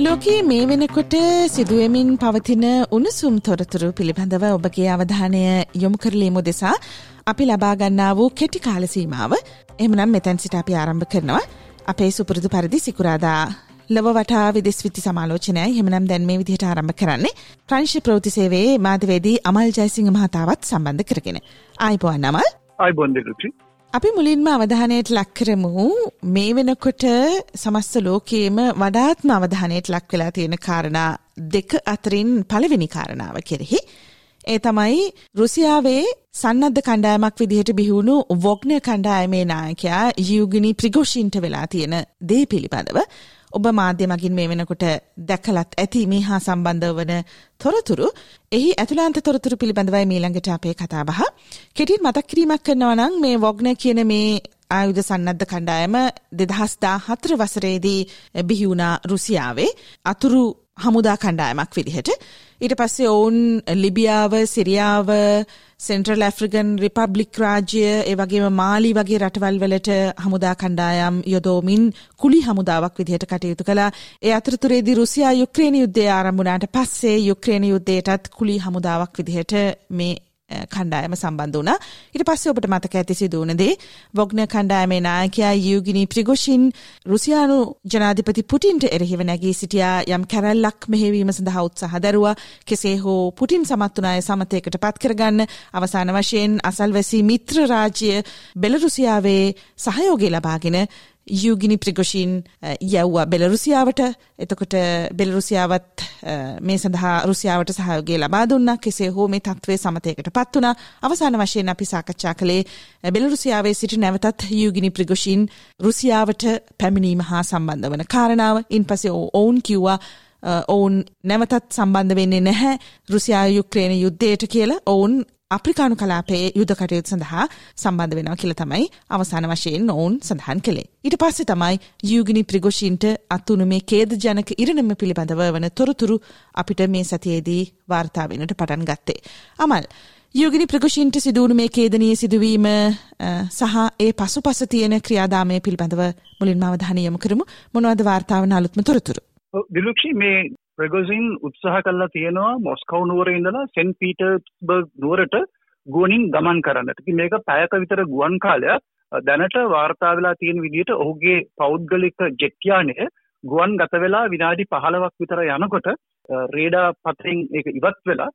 ලෝකයේ මේ වෙනකොට සිදුවමින් පවතින උණුසුම් තොරතුරු පිළිබඳව ඔබගේ අවධානය යොමු කරලීමු දෙසා අපි ලබාගන්නා වූ කෙටි කාල සීමාව. එමනම් මෙතැන් සිට අපි ආරම්භ කරනවා. අපේ සුපුරුදු පරිදි සිකුරාදා ලව වටා විදෙස් විති සමාලෝචනය හෙමනම් දැන් මේ විදිහට ආරම්භ කරන්නේ ප්‍රංශ ප්‍රෘතිසේවේ මාධවේදී අමල් ජයසිංහ මහතාවත් සම්බන්ධ කරගෙන. ආයිබෝන් අමල්. අයිබොන්දරුචි අපි මුලින්ම අවධානයට ලක්කරමු මේ වෙනකොට සමස්ත ලෝකයේම වඩාත්ම අවධානයට ලක් වෙලා තියෙන කාරණා දෙක අතරින් පළවෙනි කාරණාව කෙරෙහි. ඒ තමයි රුසියාවේ සන්නද්ධ කණ්ඩායමක් විදිහට බිහුණු වොග්න කණ්ඩායමේ නායකයා යුගිනි ප්‍රිගෝෂින්ට වෙලා තියෙන දේ පිළිබඳව ඔබ මාධ්‍ය මගින් මේ වෙනකොට දැකලත් ඇති මේ හා සම්බන්ධ වන තොරතුරු. එහි ඇතුලාන්ත තොරතුරු පිළිබඳවයි මීළඟට අපේ කතාබහ කෙටින් මතක් කිරීමක් කරනවා නම් මේ වොග්න කියන මේ ආයුධ සන්නද්ධ කණ්ඩායම දෙදහස්දා හතර වසරේදී බිහිවුණා රුසියාවේ. අතුරු හමුදා කණ්ඩායමක් විදිහට ඊට පස්සේ ඔවුන් ලිබියාව සිරියාව සෙන්ට්‍රල් ඇෆ්‍රිකන් රිපබ්ලික් රාජ්‍ය ඒ වගේම මාලි වගේ රටවල් වලට හමුදා කණ්ඩායම් යොදෝමින් කුලි හමුදාවක් විදිහට කටයුතු කළා. ඒ අතරතුරේදී රුසියා යුක්‍රේන යුද්ධය ආරම්භ වුණාට පස්සේ යුක්‍රේන යුද්ධයටත් කුලි හමුදාවක් විදිහට මේ කණ්ඩායම සම්බන්ධ වුණා. ඊට පස්සේ ඔබට මතක ඇති සිදුවන දේ වොග්න කණ්ඩායමේ නායකයා යූගිනි ප්‍රිගොෂින් රුසියානු ජනාධිපති පුටින්ට එරෙහිව නැගී සිටියා යම් කැරැල්ලක් මෙහෙවීම සඳහා උත්සාහ දරුවා. කෙසේ හෝ පුටින් සමත් වුණ අය සමතයකට පත් කරගන්න අවසාන වශයෙන් අසල්වැසි මිත්‍ර රාජ්‍ය බෙලරුසියාවේ සහයෝගය ලබාගෙන යුගිනි ප්‍රිගොෂීන් යව්වා බෙලරුසියාවට. එතකොට බෙලරුසියාවත් මේ සඳහා රුසියාවට සහයෝගය ලබා දුන්නා. කෙසේ හෝ මේ තත්ත්වය සමතයකට පත් වුණා. අවසාන වශයෙන් අපි සාකච්ඡා කළේ බෙලරුසියාවේ සිට නැවතත් යුගිනි ප්‍රිගොෂීන් රුසියාවට පැමිණීම හා සම්බන්ධ වන කාරණාව. ඉන් පසේ ඔවුන් කිව්වා ඔවුන් නැවතත් සම්බන්ධ වෙන්නේ නැහැ. රුසියා යුක්්‍රේණ යුද්ධයට කියලා. ඔවුන් අප්‍රිකානු කලාපයේ යුද කටයුතු සඳහා සම්බන්ධ වෙනවා කියල තමයි අවසාන වශයෙන් ඔවුන් සඳහන් කළේ. ඊට පස්සේ තමයි යුගිනි ප්‍රිගොෂීන්ට අත්තුුණු මේ කේද ජනක ඉරණම පිළිබඳව වන තොරතුරු අපිට මේ සතියේදී වාර්තාාවෙනට පටන් ගත්තේ. අමල්. යුගිනි ප්‍රගෂීන්ට සිදුවුණු මේ කේදනී සිදුවීම සහ ඒ පසු පස තියෙන ක්‍රියාදාමය පිළිබඳව මුලින් අවධානයම කරමු මොනවද වාර්තාාවන අලුත්ම තොරතුරු. දිලුක්ෂි මේ ප්‍රගසින් උත්සාහ කල්ලා තියෙනවා මොස්කව් නුවර ඉඳලා සෙන් පීටර්ස්බර්ග් නුවරට ගුවනින් ගමන් කරන්නට මේක පැයක විතර ගුවන් කාලයක් දැනට වාර්තා වෙලා තියෙන විදිහට ඔහුගේ පෞද්ගලික ජෙට්යානය ගුවන් ගත වෙලා විනාඩි පහලවක් විතර යනකොට රේඩා පතරින් එක ඉවත් වෙලා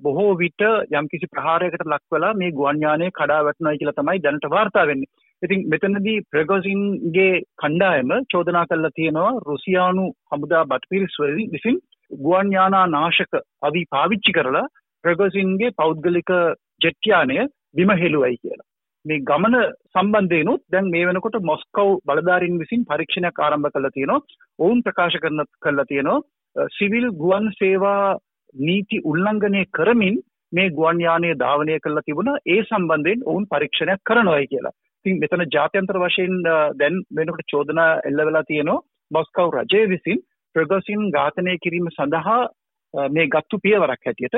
බොහෝ විට යම්කිසි ප්‍රහාරයකට ලක් වෙලා මේ ගුවන්යානය කඩා වැටනයි කියලා තමයි දැනට වාර්තා වෙන්නේ. ඉතින් මෙතනදී ප්‍රගොසින්ගේ කණ්ඩායම චෝදනා කල්ලා තියෙනවා රුසියානු හමුදා බටපිරිස් විසින් ගුවන් යානා නාශක අවි පාවිච්චි කරලා ප්‍රගොසින්ගේ පෞද්ගලික ජෙට්යානය බිම හෙළුවයි කියලා. මේ ගමන සම්බන්ධයනුත් දැන් මේ වෙනකොට මොස්කව් බලධාරින් විසින් පරීක්ෂණයක් ආරම්භ කළ තියෙනවා ඔවුන් ප්‍රකාශ කරන කල්ලා තියෙනවා සිවිල් ගුවන් සේවා නීති උල්ලංඝනය කරමින් මේ ගුවන් යානය ධාවනය කල්ලා තිබුණ ඒ සම්බන්ධයෙන් ඔවුන් පරීක්ෂණයක් කරනවයි කියලා. ඉතින් මෙතන ජාත්‍යන්තර වශයෙන් දැන් වෙනකොට චෝදනා එල්ල වෙලා තියෙනවා මොස්කව් රජය විසින් ප්‍රගසින් ඝාතනය කිරීම සඳහා මේ ගත්තු පියවරක් හැටියට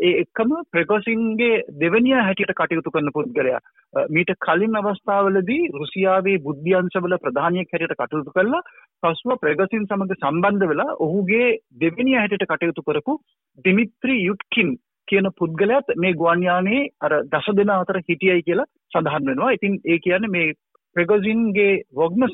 ඒ එක්කම ප්‍රගසින්ගේ දෙවනිය හැටියට කටයුතු කරන පුද්ගලයා මීට කලින් අවස්ථාවලදී රුසියාවේ බුද්ධ්‍යංශවල ප්‍රධානයක් හැටියට කටයුතු කළා. පසුව ප්‍රගසින් සමඟ සම්බන්ධ වෙලා ඔහුගේ දෙවනිය හැටියට කටයුතු කරපු දිමිත්‍රි යුට්කින් කියන පුද්ගලයාත් මේ ගුවන්යානයේ අර දස දෙන අතර හිටියයි කියලා සඳහන් වෙනවා. ඉතින් ඒ කියන්නේ මේ ප්‍රගොසින්ගේ වොග්ම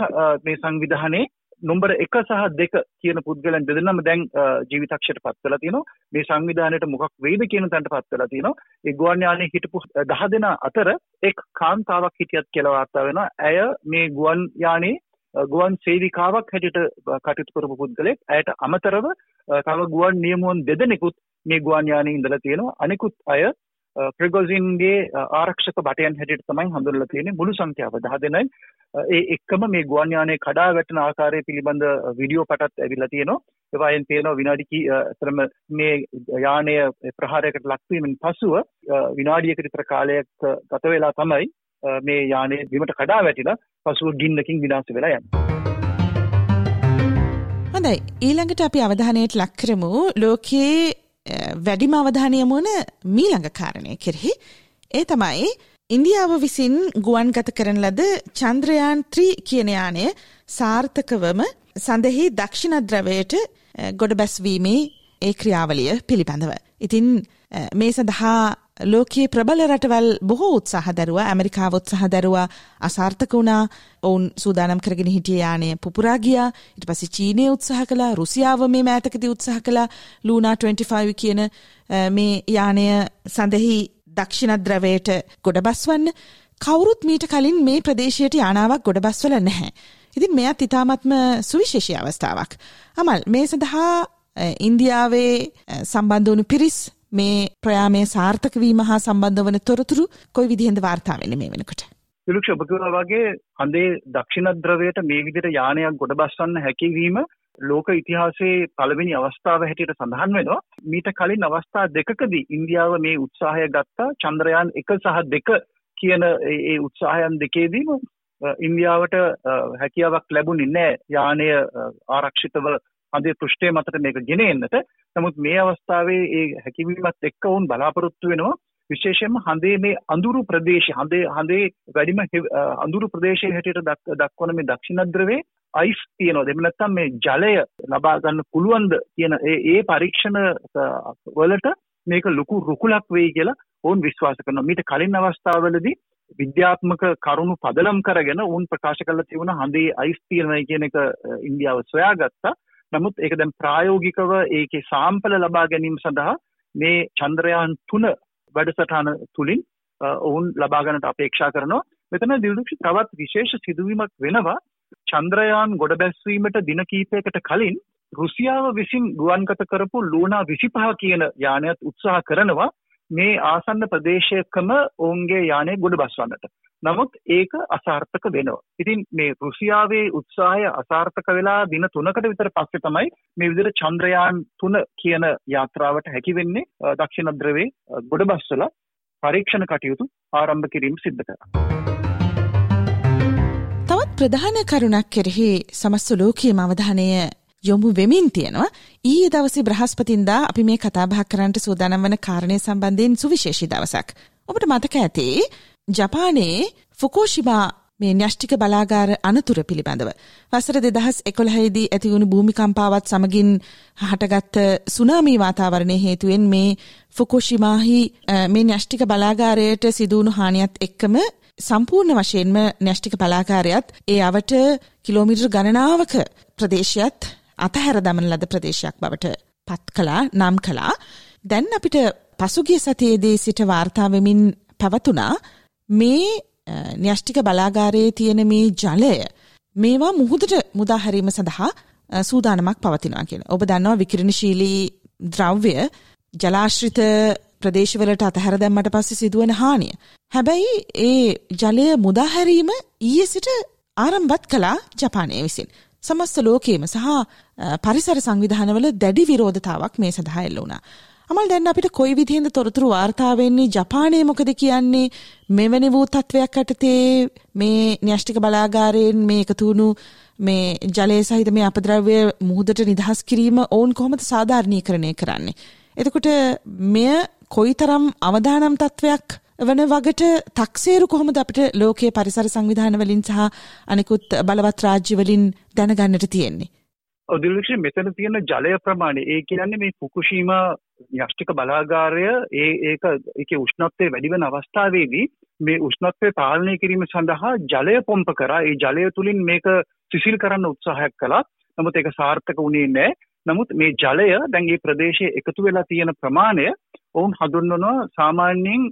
මේ සංවිධානයේ නොම්බර එක සහ දෙක කියන පුද්ගලයන් දෙදෙනම දැන් ජීවිතක්ෂයට පත් වෙලා තියෙනවා. මේ සංවිධානයට මොකක් වෙයිද කියන තැනට පත් වෙලා තියෙනවා. ඒ ගුවන්යානයේ හිටපු 10 දෙනා අතර එක් කාන්තාවක් හිටියත් කියලා වාර්තා වෙනවා. ඇය මේ ගුවන් යානයේ ගුවන් සේවිකාවක් හැටියට කටයුතු කරපු පුද්ගලෙක් ඇයට අමතරව තව ගුවන් නියමුවන් දෙදෙනෙකුත් මේ ගුවන් යානයේ ඉඳලා තියෙනවා. අනිකුත් අය ප්‍රගොසින්ගේ ආරක්ෂක බටයන් හැටියට තමයි හඳුන්වලා තියෙන්නේ මුළු සංඛ්‍යාව. 10 දෙනයි ඒ එක්කම මේ ගුවන් යානයේ කඩා වැටෙන ආකාරය පිළිබඳ වීඩියෝ පටත් ඇවිල්ලා තියෙනවා. ඒවායෙන් තියෙනවා විනාඩි කී අතරම මේ යානය ප්‍රහාරයකට ලක්වීමෙන් පසුව විනාඩියකට විතර කාලයක් ගත වෙලා තමයි මේ යානය බිමට කඩා වැටිලා පසුව ගින්නකින් විනාශ වෙලා යන්නේ. හොඳයි. ඊළඟට අපි අවධානයට ලක්කරමු ලෝකයේ වැඩිම අවධානය මුවන මීළඟ කාරණය කෙරෙහි ඒ තමයි ඉන්දියාව විසින් ගුවන් ගත කරන ලද චන්ද්‍රයාන් ත්‍රී කියන යානය සාර්ථකවම සඳහි දක්ෂිණද්‍රවයට ගොඩ බැස්වීමේ ඒ ක්‍රියාවලිය පිළිබඳව. ඉතින් මේ සඳහා ලෝකයේ ප්‍රබල රටවල් බොහෝ උත්සාහ දරුවා ඇමරිකාව උත්සාහ දරුවා අසාර්ථක වුණා ඔවුන් සූදානම් කරගෙන හිටිය යානය පුපුරා ගියා ඊට පස්සේ චීනය උත්සාහ කළා රුසියාව මේ මෑතකදී උත්සාහ කළා ලූනා 25 කියන මේ යානය සඳහි දක්ෂිණද්‍රවයට ගොඩබස්වන්න කවුරුත් මීට කලින් මේ ප්‍රදේශයට යානාවක් ගොඩබස්වල නැහැ. ඉතින් මෙයත් ඉතාමත්ම සුවිශේෂී අවස්ථාවක්. අමල් මේ සඳහා ඉන්දියාවේ සම්බන්ධ වුණු පිරිස් මේ ප්‍රයාමය සාර්ථක වීම හා සම්බන්ධ වන තොරතුරු කොයි විදිහෙන්ද වාර්තා වෙන්නේ මේ වෙනකොට? පිලුක්ෂ ඔබ කිව්වා වගේ හඳේ දක්ෂිණ ද්‍රවයට මේ විදිහට යානයක් ගොඩබස්වන්න හැකියවීම ලෝක ඉතිහාසයේ පළවෙනි අවස්ථාව හැටියට සඳහන් වෙනවා. මීට කලින් අවස්ථා දෙකකදී ඉන්දියාව මේ උත්සාහය ගත්තා චන්ද්‍රයාන් 1 සහ 2 කියන ඒ උත්සාහයන් දෙකේදීම ඉන්දියාවට හැකියාවක් ලැබුණේ නැහැ යානය ආරක්ෂිතව හඳේ පෘෂ්ඨය මතට මේක ගෙන එන්නට. නමුත් මේ අවස්ථාවේ ඒ හැකියවීමත් එක්ක වුන් බලාපොරොත්තු වෙනවා. විශේෂයෙන්ම හඳේ මේ අඳුරු ප්‍රදේශ හඳේ හඳේ වැඩිම අඳුරු ප්‍රදේශයේ හැටියට දක්වන මේ දක්ෂිණද්‍රවේ අයිස් තියෙනවා. දෙම නැත්තම් මේ ජලය ලබා ගන්න පුළුවන්ද කියන ඒ ඒ පරීක්ෂණ වලට මේක ලොකු රුකුලක් වෙයි කියලා ඔවුන් විශ්වාස කරනවා. මීට කලින් අවස්ථාවවලදී විද්‍යාත්මක කරුණු පදලම් කරගෙන උන් ප්‍රකාශ කළ තිබුණ හඳේ අයිස් තියෙනයි කියන එක ඉන්දියාව සොයාගත්තා. නමුත් ඒක දැන් ප්‍රායෝගිකව ඒකේ සාම්පල ලබා ගැනීම සඳහා මේ චන්ද්‍රයාන් තුන වැඩසටහන තුළින් ඔවුන් ලබාගන්නට අපේක්ෂා කරනවා මෙතන දිල්දුක්ෂ තවත් විශේෂ සිදුවීමක් වෙනවා චන්ද්‍රයාන් ගොඩ බැස්වීමට දින කීපයකට කලින් රුසියාව විසින් ගුවන්ගත කරපු ලූනා විසිපහ කියන යානයත් උත්සාහ කරනවා මේ ආසන්න ප්‍රදේශයකම ඔවුන්ගේ යානය ගොඩ බස්වන්නට. නමුත් ඒක අසාර්ථක වෙනවා. ඉතින් මේ රුසියාවේ උත්සාහය අසාර්ථක වෙලා දින තුනකට විතර පස්සේ තමයි මේ විදිහට චන්ද්‍රයාන් 3 කියන යාත්‍රාවට හැකි වෙන්නේ දක්ෂිණ ද්‍රවයේ ගොඩබස්වල පරීක්ෂණ කටයුතු ආරම්භ කිරීම සිද්ධ කරා. තවත් ප්‍රධාන කරුණක් කෙරෙහි සමස්ත ලෝකයේම අවධානය යොමු වෙමින් තියෙනවා ඊයේ දවසේ බ්‍රහස්පතින්දා අපි මේ කතාබහ කරන්නට සූදානම් වන කාරණය සම්බන්ධයෙන් සුවිශේෂී දවසක්. ඔබට මතක ඇති ජපානයේ ෆුකෝෂිබා මේ න්‍යෂ්ටික බලාගාර අනතුර පිළිබඳව. වසර දෙදහස් එකොළහහිදී ඇතිවුණු භූමිකම්පාවත් සමගින් හටගත්ත සුනාමී වාතාවරණය හේතුවෙන් මේ ෆුකෝෂිමාහි මේ න්‍යෂ්ටික බලාගාරයට සිදුවුණු හානියත් එක්කම සම්පූර්ණ වශයෙන්ම න්‍යෂ්ටික බලාගාරයත් ඒ අවට කිලෝමිටර් ගණනාවක ප්‍රදේශයත් අතහැර දමන ලද ප්‍රදේශයක් බවට පත් කලා නම් කලා දැන් අපිට පසුගිය සතියේදී සිට වාර්තාවමින් පැවතුනා මේ න්‍යෂ්ටික බලාගාරයේ තියෙන මේ ජලය මේවා මුහුදට මුදාහැරීම සඳහා සූදානමක් පවතිනවා කියන. ඔබ දන්නවා විකිරණශීලී ද්‍රව්‍ය ජලාශ්‍රිත ප්‍රදේශවලට අතහැර දැම්මට පස්සේ සිදුවන හානිය. හැබැයි ඒ ජලය මුදාහැරීම ඊයේ සිට ආරම්භත් කළා ජපානය විසින්. සමස්ත ලෝකයේම සහ පරිසර සංවිධානවල දැඩි විරෝධතාවක් මේ සඳහා එල්ල වුණා. අමල් දැන් අපිට කොයි විදිහෙන්ද තොරතුරු වාර්තා වෙන්නේ ජපානයේ මොකද කියන්නේ මෙවැනි වූ තත්වයක් යටතේ මේ න්‍යෂ්ටික බලාගාරයෙන් මේ එකතු වුණු මේ ජලය සහිත මේ අපද්‍රව්‍ය මුහුදට නිදහස් කිරීම ඔවුන් කොහොමද සාධාරණීකරණය කරන්නේ. එතකොට මෙය කොයිතරම් අවදානම් තත්වයක් වන වගට තක්සේරු කොහොමද අපිට ලෝකයේ පරිසර සංවිධාන වලින් සහ අනිකුත් බලවත් රාජ්‍ය වලින් දැනගන්නට තියෙන්නේ. ඔදිලක්ෂ මෙතන තියෙන ජලය ප්‍රමාණය ඒ කියන්නේ මේ ෆුකුෂීම න්‍යෂ්ටික බලාගාරය ඒ ඒක ඒකේ උෂ්ණත්වය වැඩි වෙන අවස්ථාවේදී මේ උෂ්ණත්වය පාලනය කිරීම සඳහා ජලය පොම්ප කරා. ඒ ජලය තුලින් මේක සිසිල් කරන්න උත්සාහයක් කළා. නමුත් ඒක සාර්ථක වුණේ නැහැ නමුත් මේ ජලය දැන් මේ ප්‍රදේශයේ එකතු වෙලා තියෙන ප්‍රමාණය ඔවුන් හඳුන්වනවා සාමාන්‍යයෙන්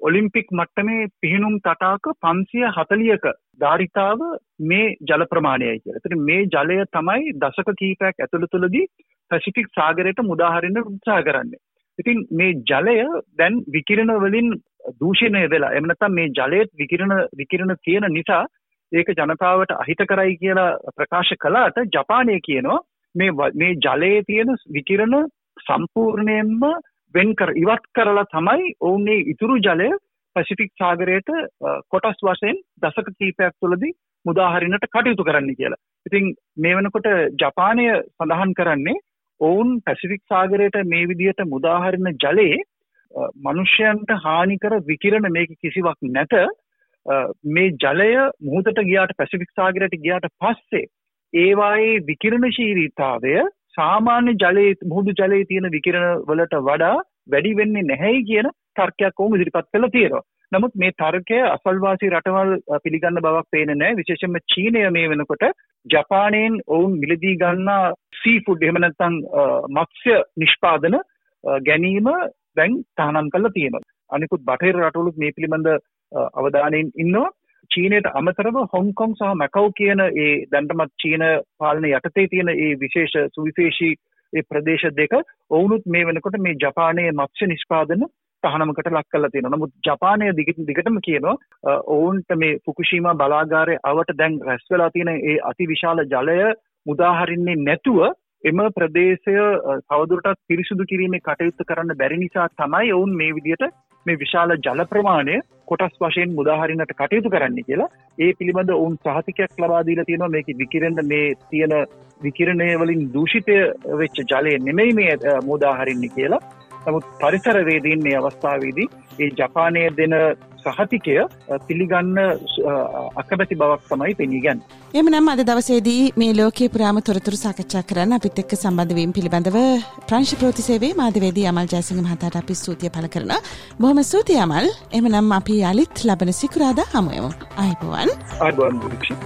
ඔලිම්පික් මට්ටමේ පිහිනුම් තටාක 540ක ධාරිතාව මේ ජල ප්‍රමාණයයි කියලා. ඒතර මේ ජලය තමයි දශක කිහිපයක් ඇතුළතදී පැසිෆික් සාගරයට මුදාහරින්න උත්සාහ කරන්නේ. ඉතින් මේ ජලය දැන් විකිරණ වලින් දූෂණය වෙලා එහෙම නැත්නම් මේ ජලයේ විකිරණ විකිරණ තියෙන නිසා ඒක ජනතාවට අහිත කරයි කියලා ප්‍රකාශ කළාට ජපානය කියනවා මේ ව- මේ ජලයේ තියෙන විකිරණ සම්පූර්ණයෙන්ම වෙන් කර ඉවත් කරලා තමයි ඔවුන්නේ ඉතුරු ජලය පැසිෆික් සාගරයට අ, කොටස් වශයෙන් දසක කීපයක් තුළදී මුදාහරිනට කටයුතු කරන්න කියලා. ඉතින් මේ වෙනකොට ජපානය සඳහන් කරන්නේ ඔවුන් පැසිෆික් සාගරයට මේ විදිහට මුදාහරින ජලයේ අ, මනුෂ්‍යයන්ට හානිකර විකිරණ මේක කිසිවක් නැත අ, මේ ජලය මුහුදට ගියාට පැසිෆික් සාගරයට ගියාට පස්සේ ඒවායේ විකිරණශීලීතාවය සාමාන්‍ය ජලයේ මුහුදු ජලයේ තියෙන විකිරණ වලට වඩා වැඩි වෙන්නේ නැහැයි කියන තර්කයක් ඔවුන් ඉදිරිපත් කළා තියෙනවා. නමුත් මේ තර්කය අසල්වාසී රටවල් අ, පිළිගන්න බවක් පේන්නේ නැහැ. විශේෂයෙන්ම චීනය මේ වෙනකොට ජපානයෙන් ඔවුන් මිලදී ගන්නා සී ෆුඩ් එහෙම නැත්නම් අ, මත්ස්‍ය නිෂ්පාදන අ, ගැනීම දැන් තහනම් කරලා තියෙනවා. අනිකුත් බටහිර රටවලුත් මේ පිළිබඳ අ, අවධානයෙන් ඉන්නවා. චීනයට අමතරව හොංකොං සහ මැකව් කියන ඒ දැන්ටමත් චීන පාලන යටතේ තියෙන ඒ විශේෂ සුවිශේෂී ඒ ප්‍රදේශ දෙක ඔවුනුත් මේ වෙනකොට මේ ජපානයේ මත්ස්‍ය නිෂ්පාදන තහනමකට ලක් කරලා තියෙනවා. නමුත් ජපානය දිගට දිගටම කියනවා අ, ඔවුන්ට මේ ෆුකුෂීමා බලාගාරයේ අවට දැන් රැස් වෙලා තියෙන ඒ අතිවිශාල ජලය මුදාහරින්නේ නැතුව එම ප්‍රදේශය අ, තවදුරටත් පිරිසුදු කිරීමේ කටයුත්ත කරන්න බැරි නිසා තමයි ඔවුන් මේ විදිහට මේ විශාල ජල ප්‍රමාණය කොටස් වශයෙන් මුදාහරින්නට කටයුතු කරන්න කියලා ඒ පිළිබඳ ඔවුන් සහතිකයක් ලබා දීලා තියෙනවා මේක විකිරෙන්න මේ තියෙන විකිරණය වලින් දූෂිතය වෙච්ච ජලය නෙමෙයි මේ අ, මුදාහරින්නේ කියලා. නමුත් පරිසරවේදීන් මේ අවස්ථාවේදී ඒ ජපානයේ දෙන සහතිකය පිළිගන්න අකමැති බවක් තමයි පෙනී ගන්නේ. එමනම් අද දවසේදී මේ ලෝකයේ පුරාම තොරතුරු සාකච්ඡා කරන්න අපිත් එක්ක සම්බන්ධවීම පිළිබඳව ප්‍රංශ ප්‍රෝතිසේවේ මාධ්‍යවේදී අමල් ජයසිංහ මහතාට අපි ස්තුතිය පළ කරනවා. බොහොම ස්තුතියි අමල්. එමනම් අපි යලිත් ලබන සිකුරාදා හමුවෙමු. ආයිබෝවන්. ආර්බන් බුදුක්ෂ.